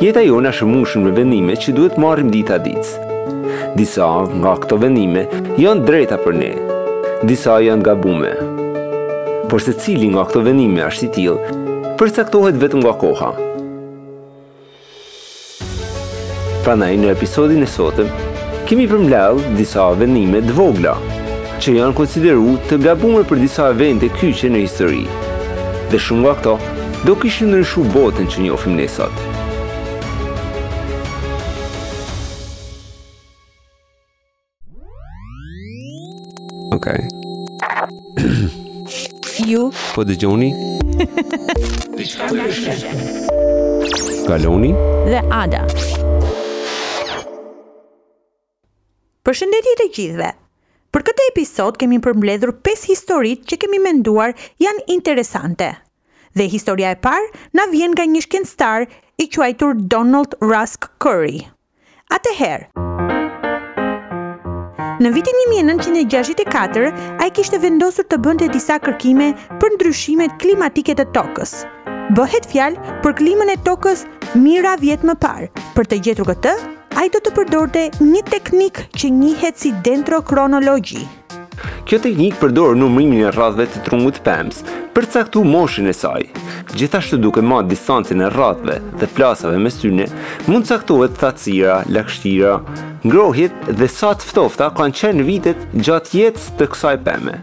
Jeta jonë âsht e mushun me vendime që duhet të marrim dita-ditës. Disa nga këto vendime janë të drejta për ne, disa janë të gabume. Por se cili nga këto vendime asht i tillë, përcaktohet vetëm nga koha. Prandaj në episodin e sotëm kemi përmbledhë disa vendime të vogla që janë konsideru të gabume për disa evente kyçe në histori. Dhe shumë nga këto do kishin ndryshu botën që njofim ne sot. Okej. Okay. Ju po dëgjoni? Diçka ndryshe. Kaloni dhe Ada. Përshëndetje të gjithëve. Për këtë episod kemi përmbledhur 5 historitë që kemi menduar janë interesante. Dhe historia e parë na vjen nga një shkencëtar i quajtur Donald Rusk Currey. Atëherë, në vitin një mijë e nëntëqind e gjashtëdhjetë e katër, ai kishte vendosur të bënte disa kërkime për ndryshimet klimatike të Tokës. Bëhet fjalë për klimën e Tokës mijëra vjet më parë. Për të gjetur këtë, ai do të përdorte një teknikë që njihet si dendrokronologji. Kjo teknikë përdor numërimin e rrathëve të trungut të pemës për të caktuar moshën e saj. Gjithashtu duke marrë distancën e rrathëve dhe plasave mes tyne, mund të caktohet thatësira, lagështira, ngrohjet dhe sa të ftofta kanë qenë vitet gjatë jetës të kësaj peme.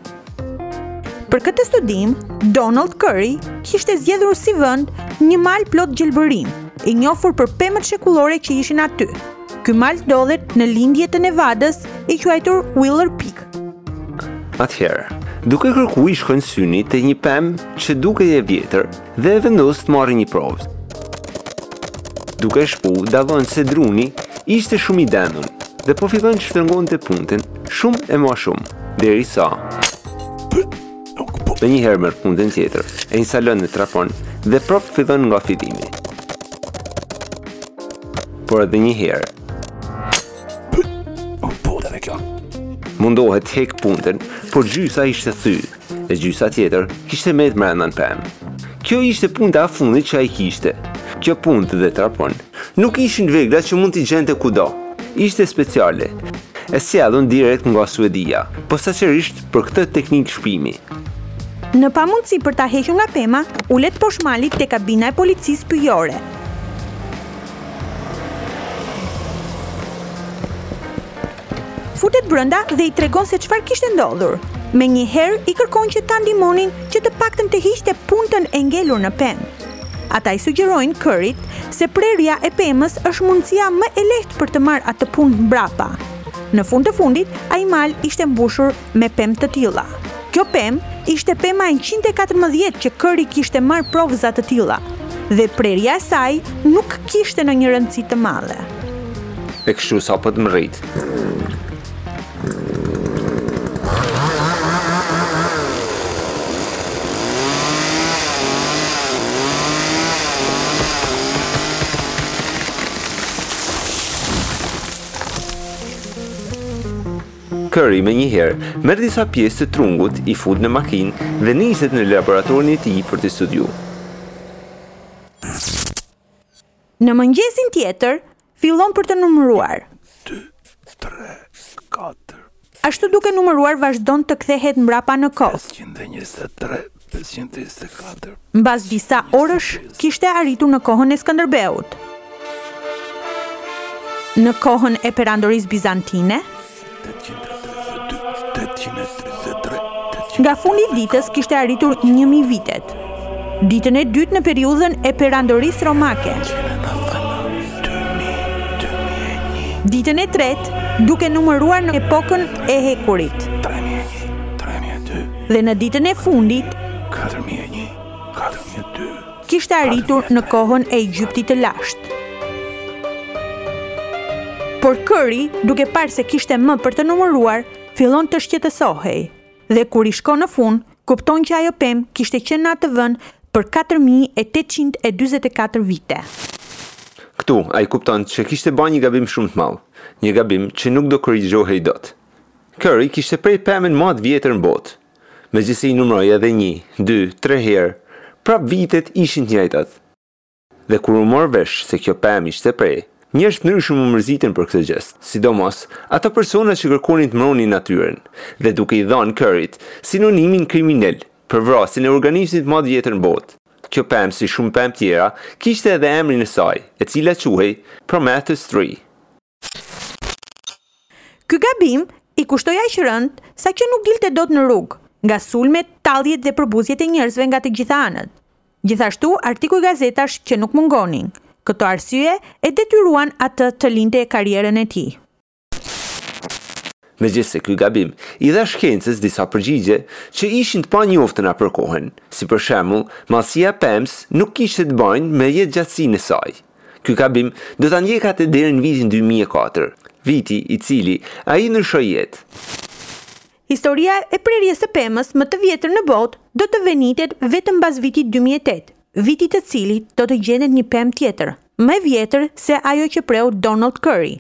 Për këtë studim, Donald Currey kishte zgjedhur si vend një mal plot gjelbërim, i njofur për pemët shekullore që ishin aty. Ky mal ndodhet në lindje të Nevadës, i quajtur Wheeler Peak. Atëherë, duke kërku i shkon syni te një pemë që dukej e vjetër dhe vendos të marrë një provë. Duke shpu, dallon se druni ishte shumë i denun dhe po fillonte shtërngonte punten shumë e ma shumë, derisa. Menjëherë merr punten tjetër, e instalon në trapon dhe prop fillon nga fillimi. Por edhe një herë, mundohet të hek punten, por gjysa ishte thy, e gjysa tjetër kishte metë mrenda në pemë. Kjo ishte punta e fundit që ai kishte. Kjo puntë dhe trapon nuk ishin vegla që mund t'i gjente kudo. Ishte speciale, e sjellun direkt nga Suedia, posaçërisht për këtë teknikë shpimi. Në pamundësi për ta hequr nga pema, ulet poshtë malit te kabina e policisë pyjore. Futet brenda dhe i tregon se çfarë kishte ndodhur. Menjëherë i kërkon që ta ndihmonin që të paktën të hiqte puntën e ngelur në pemë. Ata i sugjerojnë kërit se prerja e pemës është mundësia më e lehtë për të marrë atë puntë mbrapa. Në fund të fundit, ai mal ishte mbushur me pemë të tilla. Kjo pemë ishte pema e njëqind e katërmbëdhjetë që Curry kishte marrë provëza të tilla, dhe prerja e saj nuk kishte ndonjë rëndësi të madhe. E kështu sa për të më rrit. Curry menjëherë merr disa pjesë të trungut, i fut në makinë dhe niset në laboratorin e tij për të studiuar. Në mëngjesin tjetër, fillon për të numëruar. Një, dy, tre, katër, Ashtu duke numëruar vazhdon të kthehet mbrapa në kohë. Mbas disa orësh kishte arritur në kohën e Skënderbeut. Në kohën e Perandorisë Bizantine. Nga fundi i ditës kishte arritur njëmijë vitet. Ditën e dytë në periudhën e Perandorisë Romake. Ditën e tretë, duke numëruar në epokën e hekurit. Dhe në ditën e fundit, kishte arritur në kohën e Egjiptit të lashtë. Por Këri, duke parë se kishte më për të numëruar, fillon të shqetësohej. dhe kur i shkon në fund, kupton që ajo pemë kishte qenë në atë vend për katër mijë e tetëqind e dyzet e katër vite. Këtu, ai kupton që kishte ba një gabim shumë të madh, një gabim që nuk do korrigjohej dot. Curry kishte prerë pemën ma të vjetër në botë. Megjithëse i numëroi edhe nji, dy, tre herë, prap vitet ishin të njëjtat. Dhe kur u mor vesh se kjo pemë ishte pre, njerëz të ndryshëm u mërzitën për këtë gjest, sidomos ato persona që kërkonin të mbronin natyrën dhe duke i dhanë Curry-t sinonimin kriminel për vrasjen e organizmit ma të vjetër në botë. Kjo pemë si shumë pemë tjera kishte edhe emrin e saj, e cila quhej Prometheus Tree. Ky gabim i kushtoi aq rënd, sa që nuk dilte dot në rrugë, nga sulmet, talljet dhe përbuzjet e njerëzve nga të gjitha anët. Gjithashtu, artikuj gazetash që nuk mungonin. Këto arsye e detyruan atë të linte karrierën e tij. Megjithëse ky gabim i dha shkencës disa përgjigje që ishin të panjoftura për kohën, si për shembull, madhësia e pemës nuk kishte të bënte me jetëgjatësinë e saj. Ky gabim do ta ndjekë atë deri në vitin dy mijë e katër, viti i cili ai ndryshoi jetë. Historia e prerjes së pemës më të vjetër në botë do të venitet vetëm mbas vitit dy mijë e tetë, viti të cilit do të gjendet një pemë tjetër, më e vjetër se ajo që preu Donald Curry.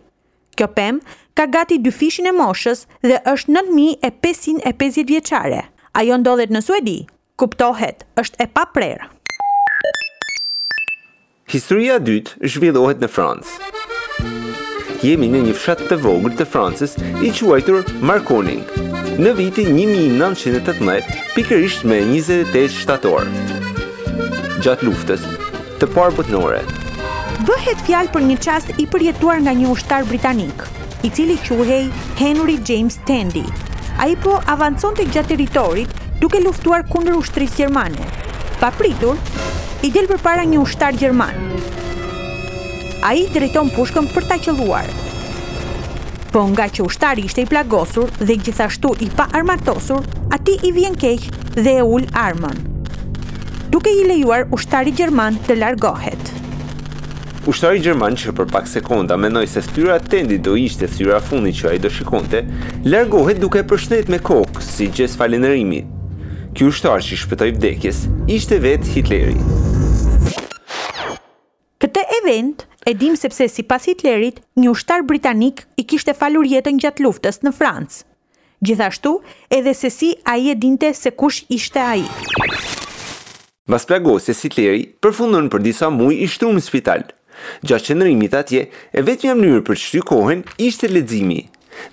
Kjo pemë ka gati dyfishin e moshës dhe është nëntë mijë e pesëqind e pesëdhjetë vjeçare. Ajo ndodhet në Suedi, Kuptohet, është e paprerë. Historia e dytë zhvillohet në Francë. Jemi në një fshat të vogël të Francës i quajtur Marcoing. Në vitin 1918, pikërisht me 28 shtator, gjatë luftës të parë botnore, Bëhet fjalë për një çast i përjetuar nga një ushtar britanik. i cili quhej Henry James Tandey. Ai po avanconte gjatë territorit duke luftuar kundër ushtrisë gjermane. Papritur, i del përpara një ushtar gjerman. Ai drejton pushkën për ta qëlluar. Po ngaqë ushtari ishte i plagosur dhe gjithashtu i paarmatosur, atij i vjen keq dhe e ul armën, duke i lejuar ushtarit gjerman të largohet. Ushtari gjerman që për pak sekonda mendoi se ftyra e Tandey-t do ishte ftyra e fundit që ai do shikonte, largohet duke e përshëndet me kokë si gjest falënderimi. Ky ushtar që i shpëtoi vdekjes ishte vetë Hitleri. Këtë event e dimë sepse sipas Hitlerit një ushtar britanik i kishte falur jetën gjatë luftës në Francë. Gjithashtu, edhe se si ai e dinte se kush ishte ai. Mbas plagosjes Hitleri përfundon për disa muaj i shtrum në spital. Gjatë qëndrimit atje, e vetmja mënyrë për të shty kohën ishte leximi.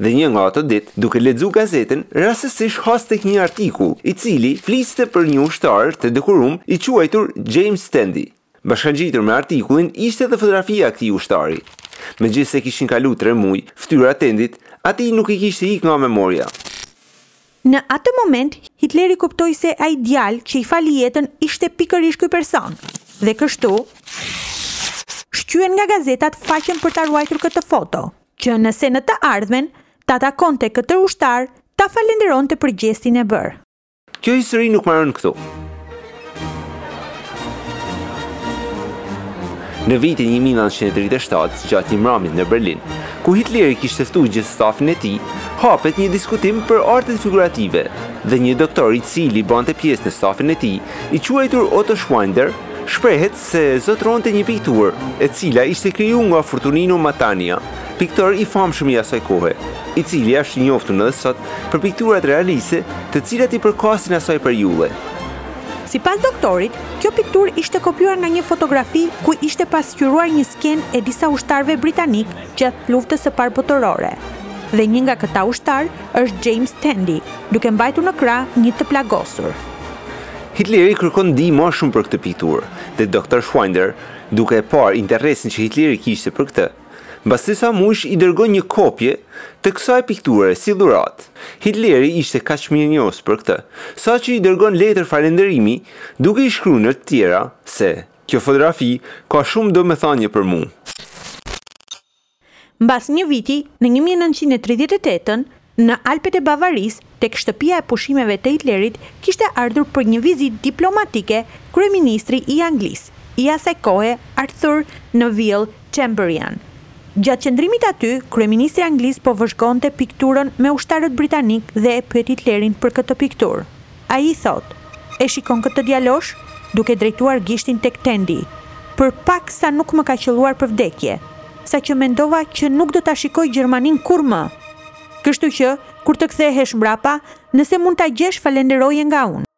Dhe një nga ato ditë, duke lexu gazetën, rastësisht has tek një artikull, i cili fliste për një ushtar të dekorum i quajtur James Tandey. Bashkangjitur me artikullin ishte edhe fotografia e këtij ushtari. Megjithëse kishin kalu tre muaj, fytyra e Tandey-t, atij nuk i kishte ik nga memoria. Në atë moment, Hitleri kuptoi se ai djalë që i fali jetën ishte pikërisht ky person, dhe kështu, shqyen nga gazetat faqen për ta ruajtur këtë foto, që nëse në të ardhmen ta takonte këtë ushtar, ta falënderonte për gjestin e bërë. Kjo histori nuk maron këtu. Në vitin 1937, gjatë një mramje në Berlin, ku Hitleri kishte ftu gjithë stafin e tij, hapet një diskutim për artet figurative dhe një doktor i cili bante pjesë në stafin e tij, i quajtur Otto Schwinder, shprehet se zotronte një pikturë, e cila ishte kriju nga Fortunino Matania, piktor i famshëm i asaj kohe, i cili është i njoftun edhe sot për pikturat realiste, të cilat i përkasin asaj periudhe. Sipas doktorit, kjo pikturë ishte kopjuar nga një fotografi ku ishte pasqyruar një skenë e disa ushtarëve britanikë gjatë Luftës së Parë Botërore dhe një nga këta ushtarë është James Tandy, duke mbajtur në krah një të plagosur. Hitleri kërkon t'di ma shumë për këtë pikturë, dhe doktor Schwinder, duke e parë interesin që Hitleri kishte për këtë, Mbas disa mujsh i dërgon një kopje të kësaj pikture si dhuratë. Hitleri ishte kaq mirënjohës për këtë, saqë i dërgon letër falënderimi duke i shkru ndër të tjera se, Kjo fotografi ka shumë domethanie për mu. Mbas një viti, në një mijë e nëntëqind e tridhjetë e tetën, Në Alpet e Bavarisë, tek shtëpia e pushimeve të Hitlerit, kishte ardhur për një vizitë diplomatike kryeministri i Anglisë, i asaj kohe, Arthur Neville Chamberlain. Gjatë qëndrimit aty, kryeministri i Anglisë po vëzhgonte pikturën me ushtarët britanikë dhe e pyet Hitlerin për këtë pikturë. Ai thotë, E shikon këtë djalosh? duke drejtuar gishtin tek Tendi. Për pak sa nuk më ka qëlluar për vdekje. Saqë mendova që nuk do ta shikoj Gjermaninë kurrë më. Kështu që, kur të kthehesh mbrapa, nëse mund ta gjesh falënderoje nga unë.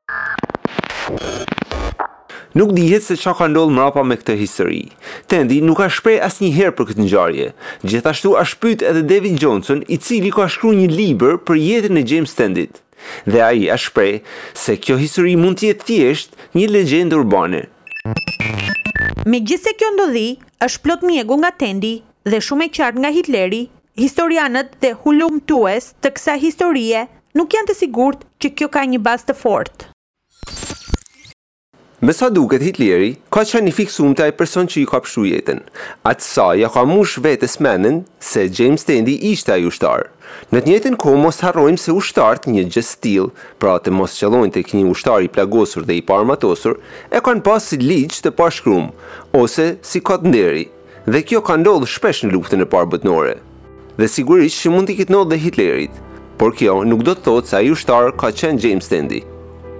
Nuk dihet se çka ka ndodh mrapa me këtë histori. Tendi nuk ka shpreh asnjëherë për këtë ngjarje. Gjithashtu asht pyt edhe David Johnson, i cili ka shkru një libër për jetën e James Tendit. Dhe ai a shpreh se kjo histori mund të jetë thjesht një legjendë urbane. Megjithëse kjo ndodhi është plot mjegull nga Tendi dhe shumë e qartë nga Hitleri, historianët dhe hulumtues të kësaj historie nuk janë të sigurt që kjo ka një bazë të fortë. Me sa duket Hitleri ka qenë i fiksum te ai person që i ka pshtu jetën. Aq sa ia ka mush vetes menen se James Tendi ishte ai ushtar. Në të njëjtën kohë mos të harrojmë se ushtarët një gjest të tillë, pra të mos qëllojnë tek një ushtar i plagosur dhe i paarmatosur, e kanë pas si ligj të pashkrum, ose si kod nderi. Dhe kjo ka ndodhë shpesh në Luftën e Parë Botnore. Dhe sigurisht që mund t'i ketë ndodhë dhe Hitlerit. Por kjo nuk do të thotë se ai ushtar ka qenë James Tandy.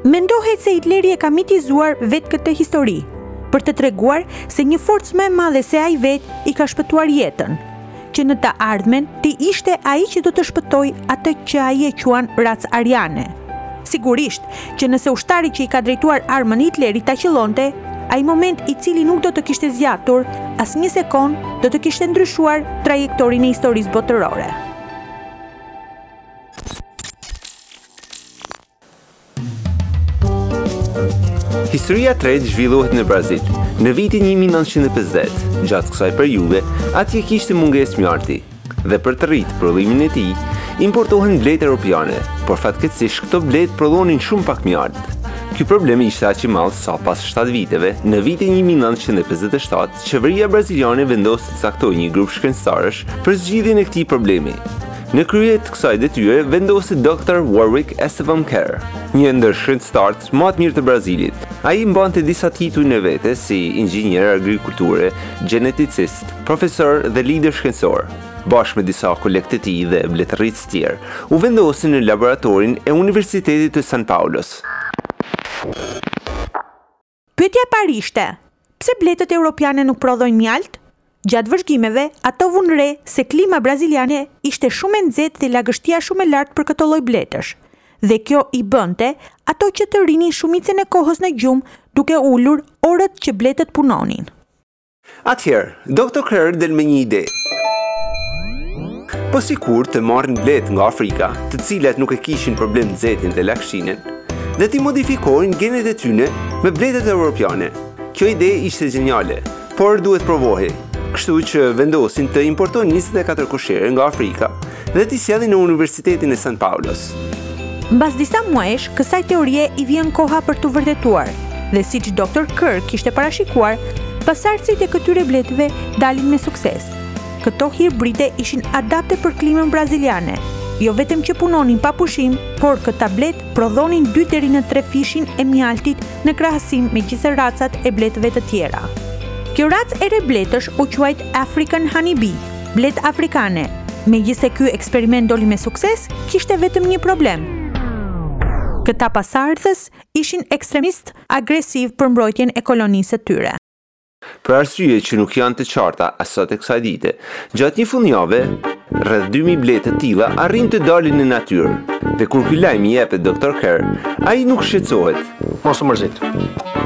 Mendohet se Hitleri e ka mitizuar vetë këtë histori, për të treguar se një forcë më e madhe se ai vetë i ka shpëtuar jetën, që në të ardhmen të ishte ai që do të shpëtojë atë që ai e quan racë ariane. Sigurisht, që nëse ushtari që i ka drejtuar armën Hitlerit ta qëllonte, ai moment i cili nuk do të kishte zgjatur asnjë sekondë do të kishte ndryshuar trajektoren e historisë botërore. Historia e tretë zhvillohet në Brazil. Në vitin 1950, gjatë kësaj periudhe, atje kishte mungesë mjalti, dhe për të rritë prodhimin e tij, importohen bletë europiane, por fatkeqësisht këto bletë prodhonin shumë pak mjaltë. Ky problem ishte aq i madh sa pas shtatë viteve, në vitin një mijë e nëntëqind e pesëdhjetë e shtatë, qeveria braziliane vendosi të caktojë një grup shkencëtarësh për zgjidhjen e këtij problemi. Në krye të kësaj detyre vendosi Doctor Warwick Estevam Kerr, një ndër shkencëtarët më të mirë të Brazilit. Ai mbante disa tituj në vete si inxhinier agrikulture, gjeneticist, profesor dhe lider shkencor. Bashkë me disa kolegë të tij dhe bletërritës tjerë, u vendosën në laboratorin e Universitetit të San Paulos. Pyetja e parë ishte, Pse bletët europiane nuk prodhojnë mjaltë? Gjatë vëzhgimeve, ato vunë re se klima braziliane ishte shumë e nxehtë dhe lagështia shumë e lartë për këto lloj bletësh, dhe kjo i bënte ato që të rrinin shumicën e kohës në gjumë duke ulur orët që bletët punonin. Atëherë, Doctor Kerr del me një ide. Po sikur të marrin bletë nga Afrika, të cilat nuk e kishin problem nxehtësinë dhe lagështinë, dhe t'i modifikojnë gjenet e tyne me bletët europiane. Kjo ide ishte gjeniale, por duhet provohej. Kështu që vendosin të importojnë 24 koshere nga Afrika dhe t'i sjellin në Universitetin e San Paulos. Mbas disa muajsh, kësaj teorie i vjen koha për t'u vërtetuar, dhe siç Dr. Kerr kishte parashikuar, pasardhësit e këtyre bletëve dalin me sukses. Këto hibride ishin adapte për klimën braziliane. Jo vetëm që punonin pa pushim, por këta bletë prodhonin 2 deri në 3 fishin e mjaltit në krahasim me gjithë racat e bletëve të tjera. Kjo racë e re bletësh u quajt African Honey Bee, Bletë afrikane. Megjithëse ky eksperiment doli me sukses, kishte vetëm një problem. Këta pasardhës ishin ekstremistë agresivë për mbrojtjen e kolonisë së tyre. Për arsye që nuk janë të qarta as sot e kësaj dite, gjatë një fundjave, rreth dy mijë bletë të tilla arrijnë të dalin në natyrë. Dhe kur ky lajm i jepet Doctor Kerr, ai nuk shqetësohet. Mos u mërzit.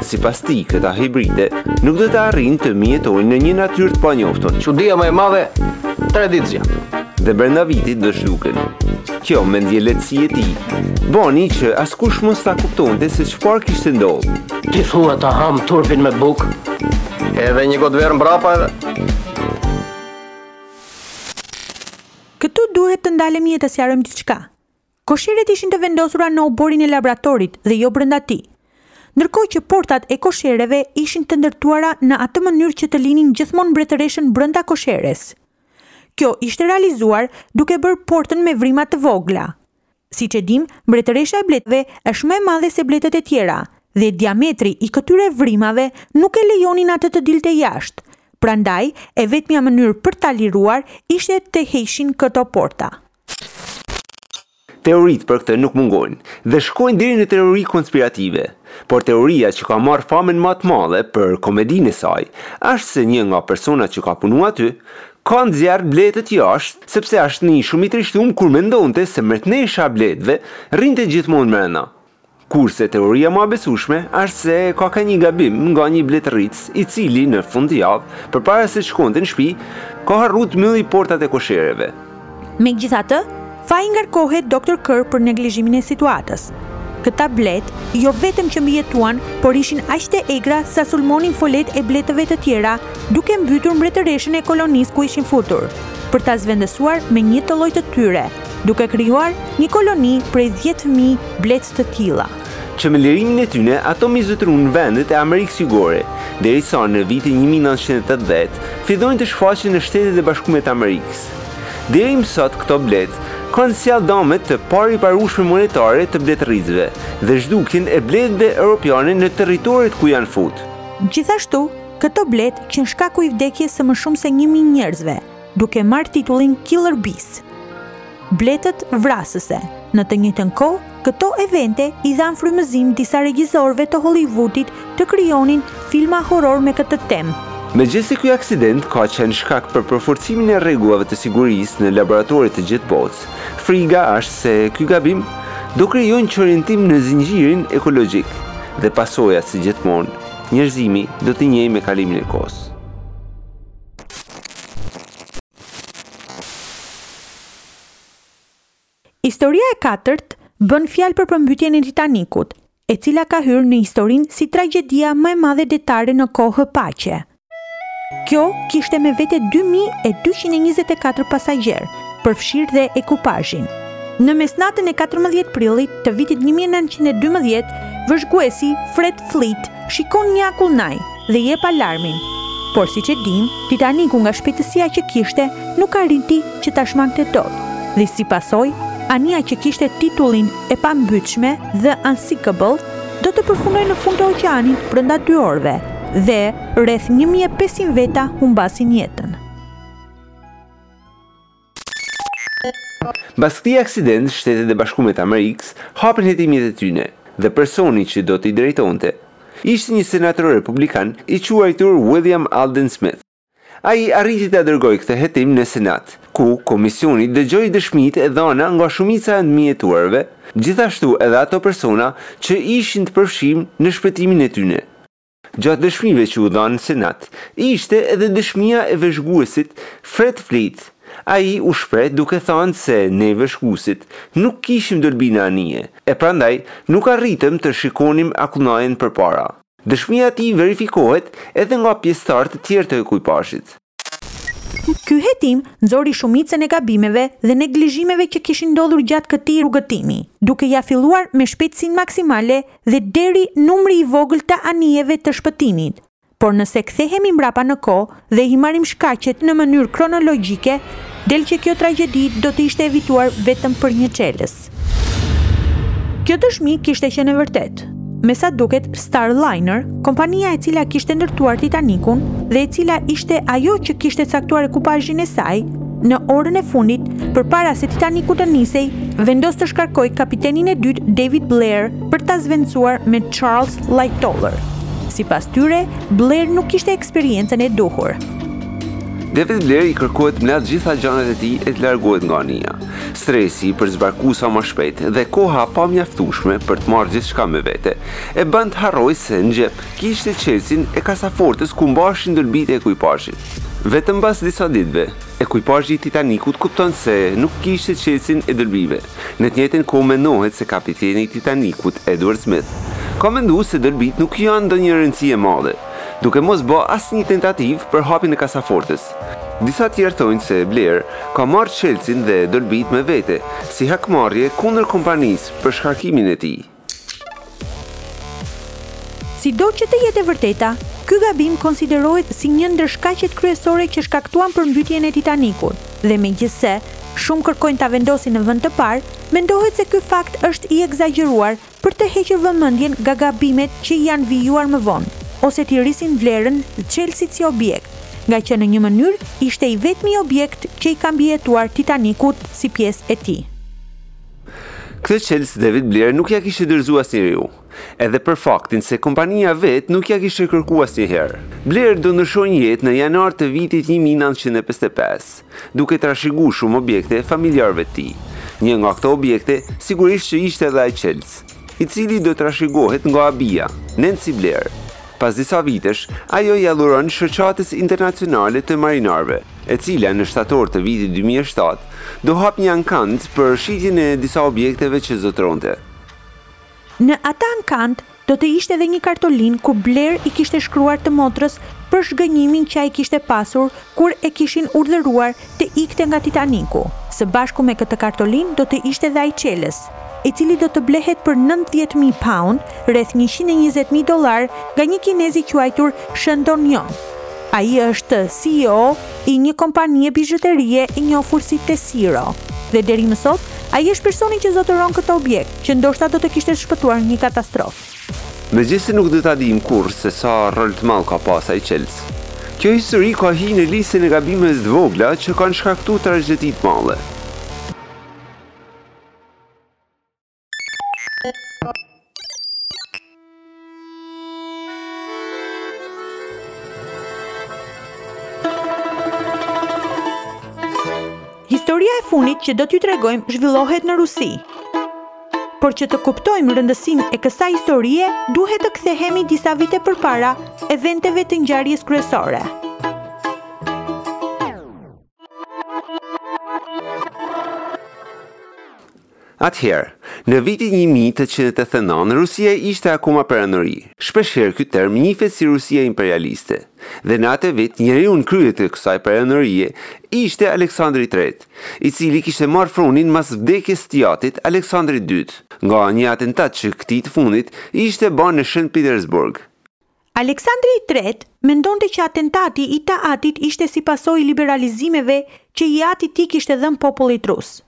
Sipas tij, këta hibride nuk do të arrijnë të mbijetojnë në një natyrë të panjoftun. Çudia më e madhe, tre ditë zgjat. Dhe brenda vitit do zhduken. Kjo mendjelehtësi e tij bëri që askush mos ta kuptonte se çfarë kishte ndodhur. Ti thua ta hamë turpin me bukë? Edhe një gotë verë mbrapa edhe. Këtu duhet të ndalemi e të sqarojmë diçka. Kosheret ishin të vendosura në oborrin e laboratorit dhe jo brenda tij. Ndërkohë që portat e koshereve ishin të ndërtuara në atë mënyrë që të linin gjithmonë mbretëreshën brenda kosheres. Kjo ishte realizuar duke bërë portën me vrima të vogla. Siç e dimë, mbretëresha e bletëve është më e madhe se bletët e tjera dhe diametri i këtyre vrimave nuk e lejonin atë të dilte jashtë, prandaj e vetmja mënyrë për ta liruar ishte të heqshin këto porta. Teoritë për këtë nuk mungojnë, dhe shkojnë deri në teori konspirative. Por teoria që ka marrë famën ma të madhe për komedinë e saj, asht se një nga personat që ka punu aty, ka nxjerrë bletët jashtë sepse asht ni shumë i trishtum kur mendonte se mretnesha e bletëve rrinte gjithmonë mrena. Kurse teoria ma e besueshme asht se ka ka një gabim nga një bletërritës, i cili në fund të javës, përpara se shkonte në shpi, ka harru të myllë portat e koshereve. Megjithatë, faji ngarkohet Doktor Kerr për neglizhimin e situatës. Këto bletë, jo vetëm që mbijetuan, por ishin aq të egra sa sulmonin foletë e bletëve të tjera, duke mbytur mbretëreshën e kolonisë ku ishin futur, për ta zvendësuar me një të lloj të tyre. duke krijuar një koloni prej dhjetë mijë bletë të tilla. Që me lirimin e tyne, ato mizotërun vendet e Amerikës Jugore, derisa në vitin një mijë e nëntëqind e tetëdhjetë, fillojnë të shfaqen në Shtetet e Bashkume të Amerikës. Deri më sot këto bletë, kanë sjellë dame të pariparueshme monetare të bletërritësve dhe zhdukjen e bletëve europiane në territoret ku janë futë. Gjithashtu, këto bletë qenë shkaku i vdekjes së më shumë se një mijë njerëzve. duke marrë titullin Killer Bees, Bletët Vrasëse. Në të njëjtën kohë, këto evente i dhanë frymëzim disa regjisorëve të Hollywood-it të krijonin filma horror me këtë temë. Megjithëse ky aksident ka qenë shkak për përforcimin e rregullave të sigurisë në laboratorët e gjithë botës, friga është se ky gabim do krijojë një çorientim në zinxhirin ekologjik dhe pasojat si gjithmonë, njerëzimi do t'i njejë me kalimin e kohës. Historia e katërt bën fjalë për përmbytjen e Titanikut, e cila ka hyrë në historinë si tragjedia më e madhe detare në kohë paqe. Kjo kishte me vete dy mijë e dyqind e njëzet e katër pasagjerë, përfshirë dhe ekuipazhin. Në mesnatën e katërmbëdhjetë prillit të vitit një mijë e nëntëqind e dymbëdhjetë, vëzhguesi Fred Fleet shikon një akullnajë, dhe jep alarmin. Por siç e dimë, Titaniku nga shpejtësia që kishte nuk arriti që ta shmangte dot dhe si pasojë, anija që kishte titullin e pambytshme The Unsinkable do të përfundojë në fund të oqeanit brenda dy orëve dhe rreth një mijë e pesëqind veta humbasin jetën. Mbas këtij aksident Shtetet e Bashkume të Amerikës hapën hetimjet e tyne dhe personi që do t'i drejtonte ishte një senator republikan i quajtur William Alden Smith. Ai arriti ta dërgojë këtë hetim në Senat, ku komisioni dëgjoi dëshmitë e dhana nga shumica e mbijetuarve, gjithashtu edhe ato persona që ishin të përfshim në shpëtimin e tyne. Gjatë dëshmive që u dhanë në Senat, ishte edhe dëshmia e vëzhguesit Fred Fleet. Ai u shpreh duke thanë se ne vëzhguesit nuk kishim dylbi në anije, e prandaj nuk arritëm të shikonim akullnajën përpara. Dëshmia e tij verifikohet edhe nga pjesëtarë të tjerë të ekuipazhit. Ky hetim nxori shumicën e gabimeve dhe neglizhimeve që kishin ndodhur gjatë këtij rrugëtimi, duke ia filluar me shpejtësinë maksimale dhe deri numri i vogël të anijeve të shpëtimit. Por nëse kthehemi mbrapa në kohë dhe i marrim shkaqet në mënyrë kronologjike, del që kjo tragjedi do të ishte evituar vetëm për një çelës. Kjo dëshmi kishte qenë e vërtetë. Me sa duket, Starliner, kompania e cila kishte ndërtuar Titanikun dhe e cila ishte ajo që kishte caktuar ekupazhin e saj, në orën e fundit, përpara se Titaniku të nisej, vendos të shkarkojë kapitenin e dytë David Blair për ta zëvendësuar me Charles Lightoller. Sipas tyre, Blair nuk kishte eksperiencën e duhur. David Blair i kërkohet me mbledh gjitha gjanat e tij e të largohet nga anija. Stresi për me zbarku sa ma shpejt dhe koha e pamjaftueshme për të marrë gjithçka me vete, e bën të harrojë se në xhep kishte çelësin e kasafortës ku mbaheshin dylbitë e ekuipazhit. Vetëm mbas disa ditëve, ekuipazhi i Titanikut kupton se nuk kishte çelësin e dylbive. Në të njëjtën kohë mendohet se kapiteni i Titanikut, Edward Smith, ka mendu se dylbitë nuk janë ndonjë rëndësi e madhe, duke mos bë asnjë tentativë për hapjen e kasafortës. Disa tjerë thojnë se Blair ka marrë çelësin dhe dylbitë me vete, si hakmarrje kundër kompanisë për shkarkimin e tij. Sido që të jetë e vërteta, ky gabim konsiderohet si një ndër shkaqet kryesore që shkaktuan përmbytjen e Titanikut, dhe megjithëse shumë kërkojnë ta vendosin në vend të parë, mendohet se ky fakt është i ekzagjeruar për të hequr vëmendjen nga gabimet që janë vijuar më vonë, ose t'i rrisin vlerën çelësit si objekt, ngaqë në një mënyrë ishte i vetmi objekt që i ka mbijetuar Titanikut si pjesë e tij. Këtë çelës David Blair nuk ia kishte dorëzu asnjeriu, edhe për faktin se kompania vetë nuk ia kishte kërku asnjëherë. Blair do ndërrojë jetë në janar të vitit një mijë e nëntëqind e pesëdhjetë e pesë, duke trashëgu shumë objekte familjarëve të tij. Një nga këto objekte sigurisht që ishte edhe ai çelës, i cili do të trashëgohet nga e bija, Nensi Bler. Pas disa vitesh, ajo ia dhuron Shoqatës Internacionale të Marinarëve, e cila në shtator të vitit dy mijë e shtatë do hapë një ankand për shitjen e disa objekteve që zotëronte. Në atë ankand do të ishte edhe një kartolinë ku Blair i kishte shkruar të motrës për zhgënjimin që ai kishte pasur kur e kishin urdhëruar të ikte nga Titaniku. Së bashku me këtë kartolinë do të ishte dhe ai çelës, i cili do të blehet për nëntëdhjetë mijë paund, rreth njëqind e njëzet mijë dollarë, nga një kinez i quajtur Shen Dongjun. Ai është CEO i një kompanie bizhuterie e njohur si Tesiro dhe deri më sot ai është personi që zotëron këtë objekt. që ndoshta do të kishte shpëtuar një katastrofë. Megjithëse nuk do ta dimë kurrë se sa rol të madh ka pas ai çelës, kjo histori ka hy në listën e gabimeve të vogla që kanë shkaktu tragjedi të madhe. Historia e funit që do t'ju tregojmë zhvillohet në Rusi. Por që të kuptojmë rëndësinë e kësaj historie, duhet të kthehemi disa vite përpara eventeve të ngjarjes kryesore. Atëherë, në vitin një mijë tetëqind e tetëdhjetë e nëntë, Rusia ishte akoma peranori. Shpeshherë ky term njifet si Rusia imperialiste. Dhe në atë vit, njeriu në krye të kësaj peranorie ishte Aleksandri i Tretë, i cili kishte marrë fronin mas vdekjes së të jatit, Aleksandri i Dytë, nga një atentat që këtij të fundit i ishte ba në Shën Pitersburg. Aleksandri i Tretë mendonte që atentati i të atit ishte si pasojë i liberalizimeve që i ati i tij i kishte dhënë popullit rus.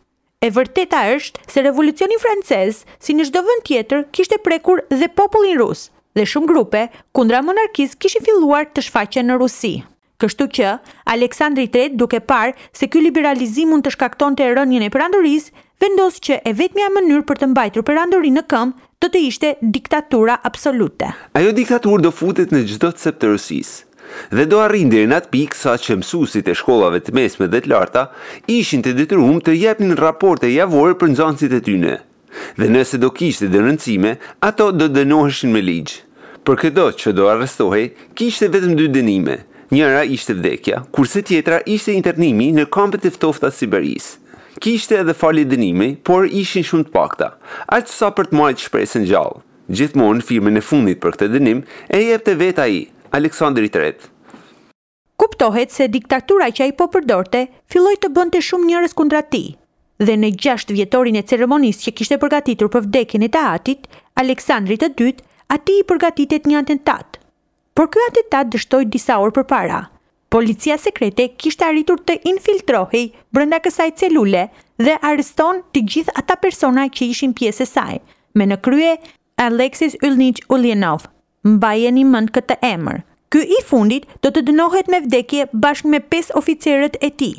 E vërteta është se revolucioni francez, si në çdo vend tjetër, kishte prekur dhe popullin rus, dhe shumë grupe kundra monarkisë kishin filluar të shfaqen në Rusi. Kështu që, Aleksandri i Tretë, duke parë se ky liberalizim mund të shkaktonte rënien e perandorisë, vendos që e vetmja mënyrë për të mbajtur perandorinë në këmbë Do të ishte diktatura absolute. Ajo diktaturë do futet në çdo cep të Rusisë. Dhe do arrijë deri në atë pikë sa që mësuesit e shkollave të mesme dhe të larta ishin të detyrum të jepnin raporte javore për nxënësit e tyne. Dhe nëse do kishte denoncime, ato do dënoheshin me ligj. Për këdo që do arrestohej, kishte vetëm dy dënime, njëra ishte vdekja, kurse tjetra ishte internimi në kampet e ftofta të Siberisë. Kishte edhe falje dënimi, por ishin shumë të pakta. Aq sa për të mbajtë shpresën gjallë. Gjithmonë firmën e fundit për këtë dënim e jepte vetë ai, Aleksandri i Tretë. Kuptohet se diktatura që ai po përdorte filloi të bënte shumë njerëz kundra tij dhe në gjashtë vjetorin e ceremonisë që kishte përgatitur për vdekjen e të atit, Aleksandrit të Dytë, atij i përgatitet një atentat. Por ky atentat dështoi disa orë përpara. Policia sekrete kishte arritur të infiltrohej brenda kësaj celule dhe arreston të gjithë ata persona që ishin pjesë e saj, me në krye Aleksis Ulniç Uljanov, mbajeni mend këtë emër. Ky i fundit do të dënohet me vdekje bashkë me pesë oficerët e tij.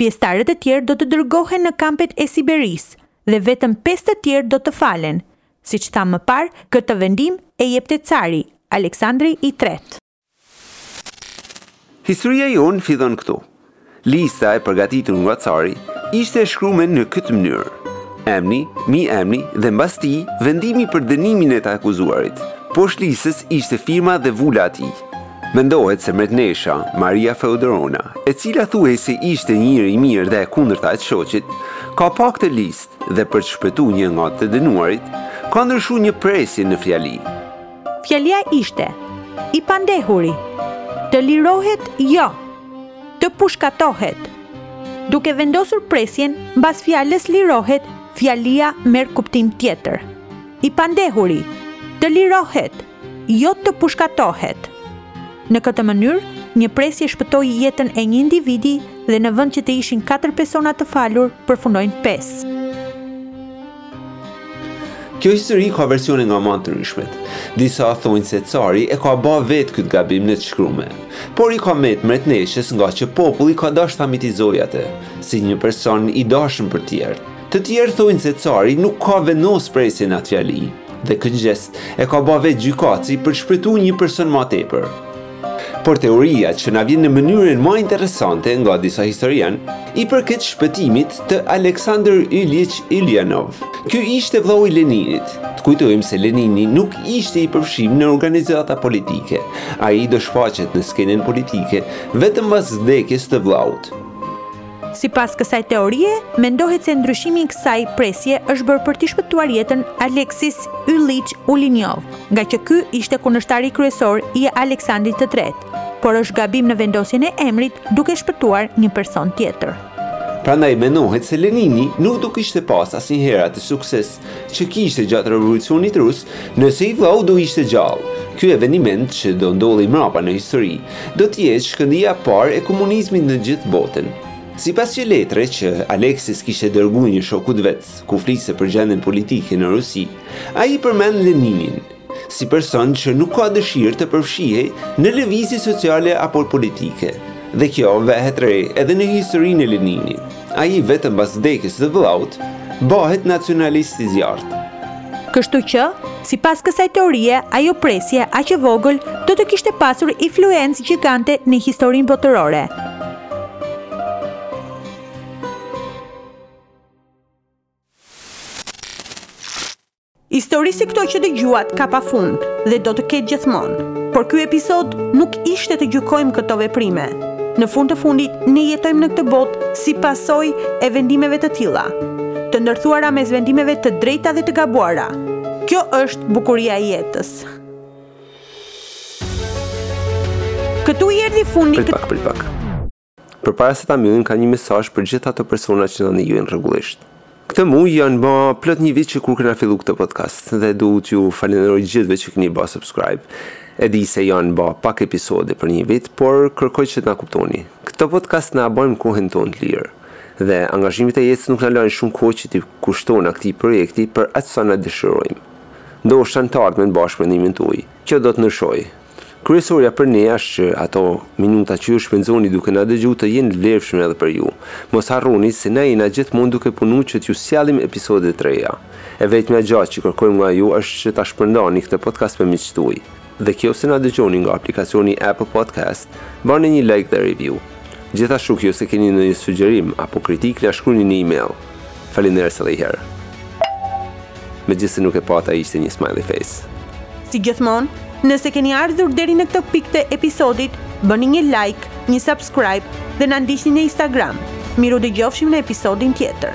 Pjesëtarët e tjerë do të dërgohen në kampet e Siberisë dhe vetëm pesë të tjerë do të falen, Siç thamë më parë, këtë vendim e jepte cari, Aleksandri i Tretë. Historia jonë fillon këtu. Lista e përgatitur nga cari ishte e shkrume në këtë mënyrë, emni, miemni dhe mbas tij vendimi për dënimin e të akuzuarit. Poshtë listës ishte firma dhe vula e tij. Mendohet se mretnesha Maria Feodorona, e cila thuhej se ishte njeri i mirë dhe e kundërta e shoqit, ka pa këtë listë. dhe për të shpëtu një nga të dënuarit, ka ndryshu një presje në fjali. Fjalia ishte, i pandehuri, të lirohet jo, të pushkatohet. Duke vendosur presjen, mbas fjalës lirohet, fjalia merr kuptim tjetër. I pandehuri, të lirohet. Jo të pushkatohet! Në këtë mënyrë, një presje shpëtoi jetën e një individi dhe në vend që të ishin katër persona të falur, përfundojnë pesë. Kjo histori ka versione nga ma t'ndryshmet. Disa thonë se cari e ka ba vetë këtë gabim në të shkrume. Por i ka met mretneshës ngaqë populli ka dash ta mitizojë atë, si një person i dashëm për tjerët. Të tjerë thojnë se cari nuk ka vendos presje në atë fjali, dhe këtë gjest e ka ba vetë gjykatësi për t'shpëtu një person ma tepër. Por teoria që na vjen në mënyrën ma interesante nga disa historianë, i përket shpëtimit të Aleksandër Iliç Iljanov. Ky ishte vllau i Leninit, të kujtojmë se Lenini nuk ishte i përfshim në organizata politike, ai do shfaqet në skenën politike vetëm pas vdekjes të vlaut. Sipas kësaj teorie, mendohet se ndryshimi i kësaj presje është bërë për t'i shpëtuar jetën Aleksis Ylliç Ulinjov, ngaqë ky ishte kundërshtari kryesor i Aleksandrit të Tretë, por është gabim në vendosjen e emrit duke shpëtuar një person tjetër. Prandaj mendohet se Lenini nuk do kishte pas asnjëherë atë sukses që kishte gjatë revolucionit rus, nëse i vëllau do ishte gjallë. Ky eveniment që do ndodhi mrapa në histori, do të jetë shkëndija e parë e komunizmit në gjithë botën. Sipas një letre që Alexis kishte dërgu një shokut vet, ku fliste për gjendjen politike në Rusi, ai përmend Leninin, si person që nuk ka dëshirë të përfshihej në lëvizje sociale apo politike, dhe kjo vehet re edhe në historinë e Leninit. Ai vetëm pas vdekjes së vëllaut bëhet nacionalist i zjarrtë. Kështu që, sipas kësaj teorie, ajo presje aq e vogël do të kishte pasur influencë gjigante në historinë botërore. Histori si këto që dëgjuat ka pafund dhe do të ketë gjithmonë. Por ky episod nuk ishte të gjykojmë këto veprime. Në fund të fundit ne jetojmë në këtë botë si pasojë e vendimeve të tilla, të ndërthuara mes vendimeve të drejta dhe të gabuara. Kjo është bukuria e jetës. Këtu i erdhi fundi. Prit pak, prit pak. Përpara se ta mbyllim kam një mesazh për gjithë ato persona që na ndigjojnë rregullisht. Këtë muj janë ba plot një vit që kur kena fillu këtë podcast dhe du t'ju falenderoj gjithëve që keni ba subscribe. E di se janë ba pak episode për një vit, por kërkoj që të na kuptoni. Këtë podcast na bajmë në kohën tonë të lirë dhe angazhimet e jetës nuk na lajnë shumë kohë që t'i kushtona këtij projekti për aq sa na dëshirojmë. Ndoshta në të ardhmen bashkë me ndihmën tuj, kjo do të ndryshojë. Kryesorja për ne asht që ato minuta që ju shpenzoni duke na dëgju të jenë të vlefshme edhe për ju. Mos harroni se na jena gjithmonë duke punu që t'ju sjellim episode të reja. E vetmja gja që kërkojmë nga ju është që ta shpërndani këtë podcast me miqtë tuaj. Dhe qofse na dëgjoni nga aplikacioni Apple Podcast, bani një like dhe review. Gjithashtu qofse keni ndonjë sugjerim apo kritikë na shkruni në email. Faleminderit edhe një herë. Megjithëse nuk e patë ishte një smiley face. Si gjithmonë, nëse keni ardhur deri në këtë pikë të episodit, bëni një like, një subscribe dhe na ndiqni në Instagram. Mirudëgjofshim në episodin tjetër.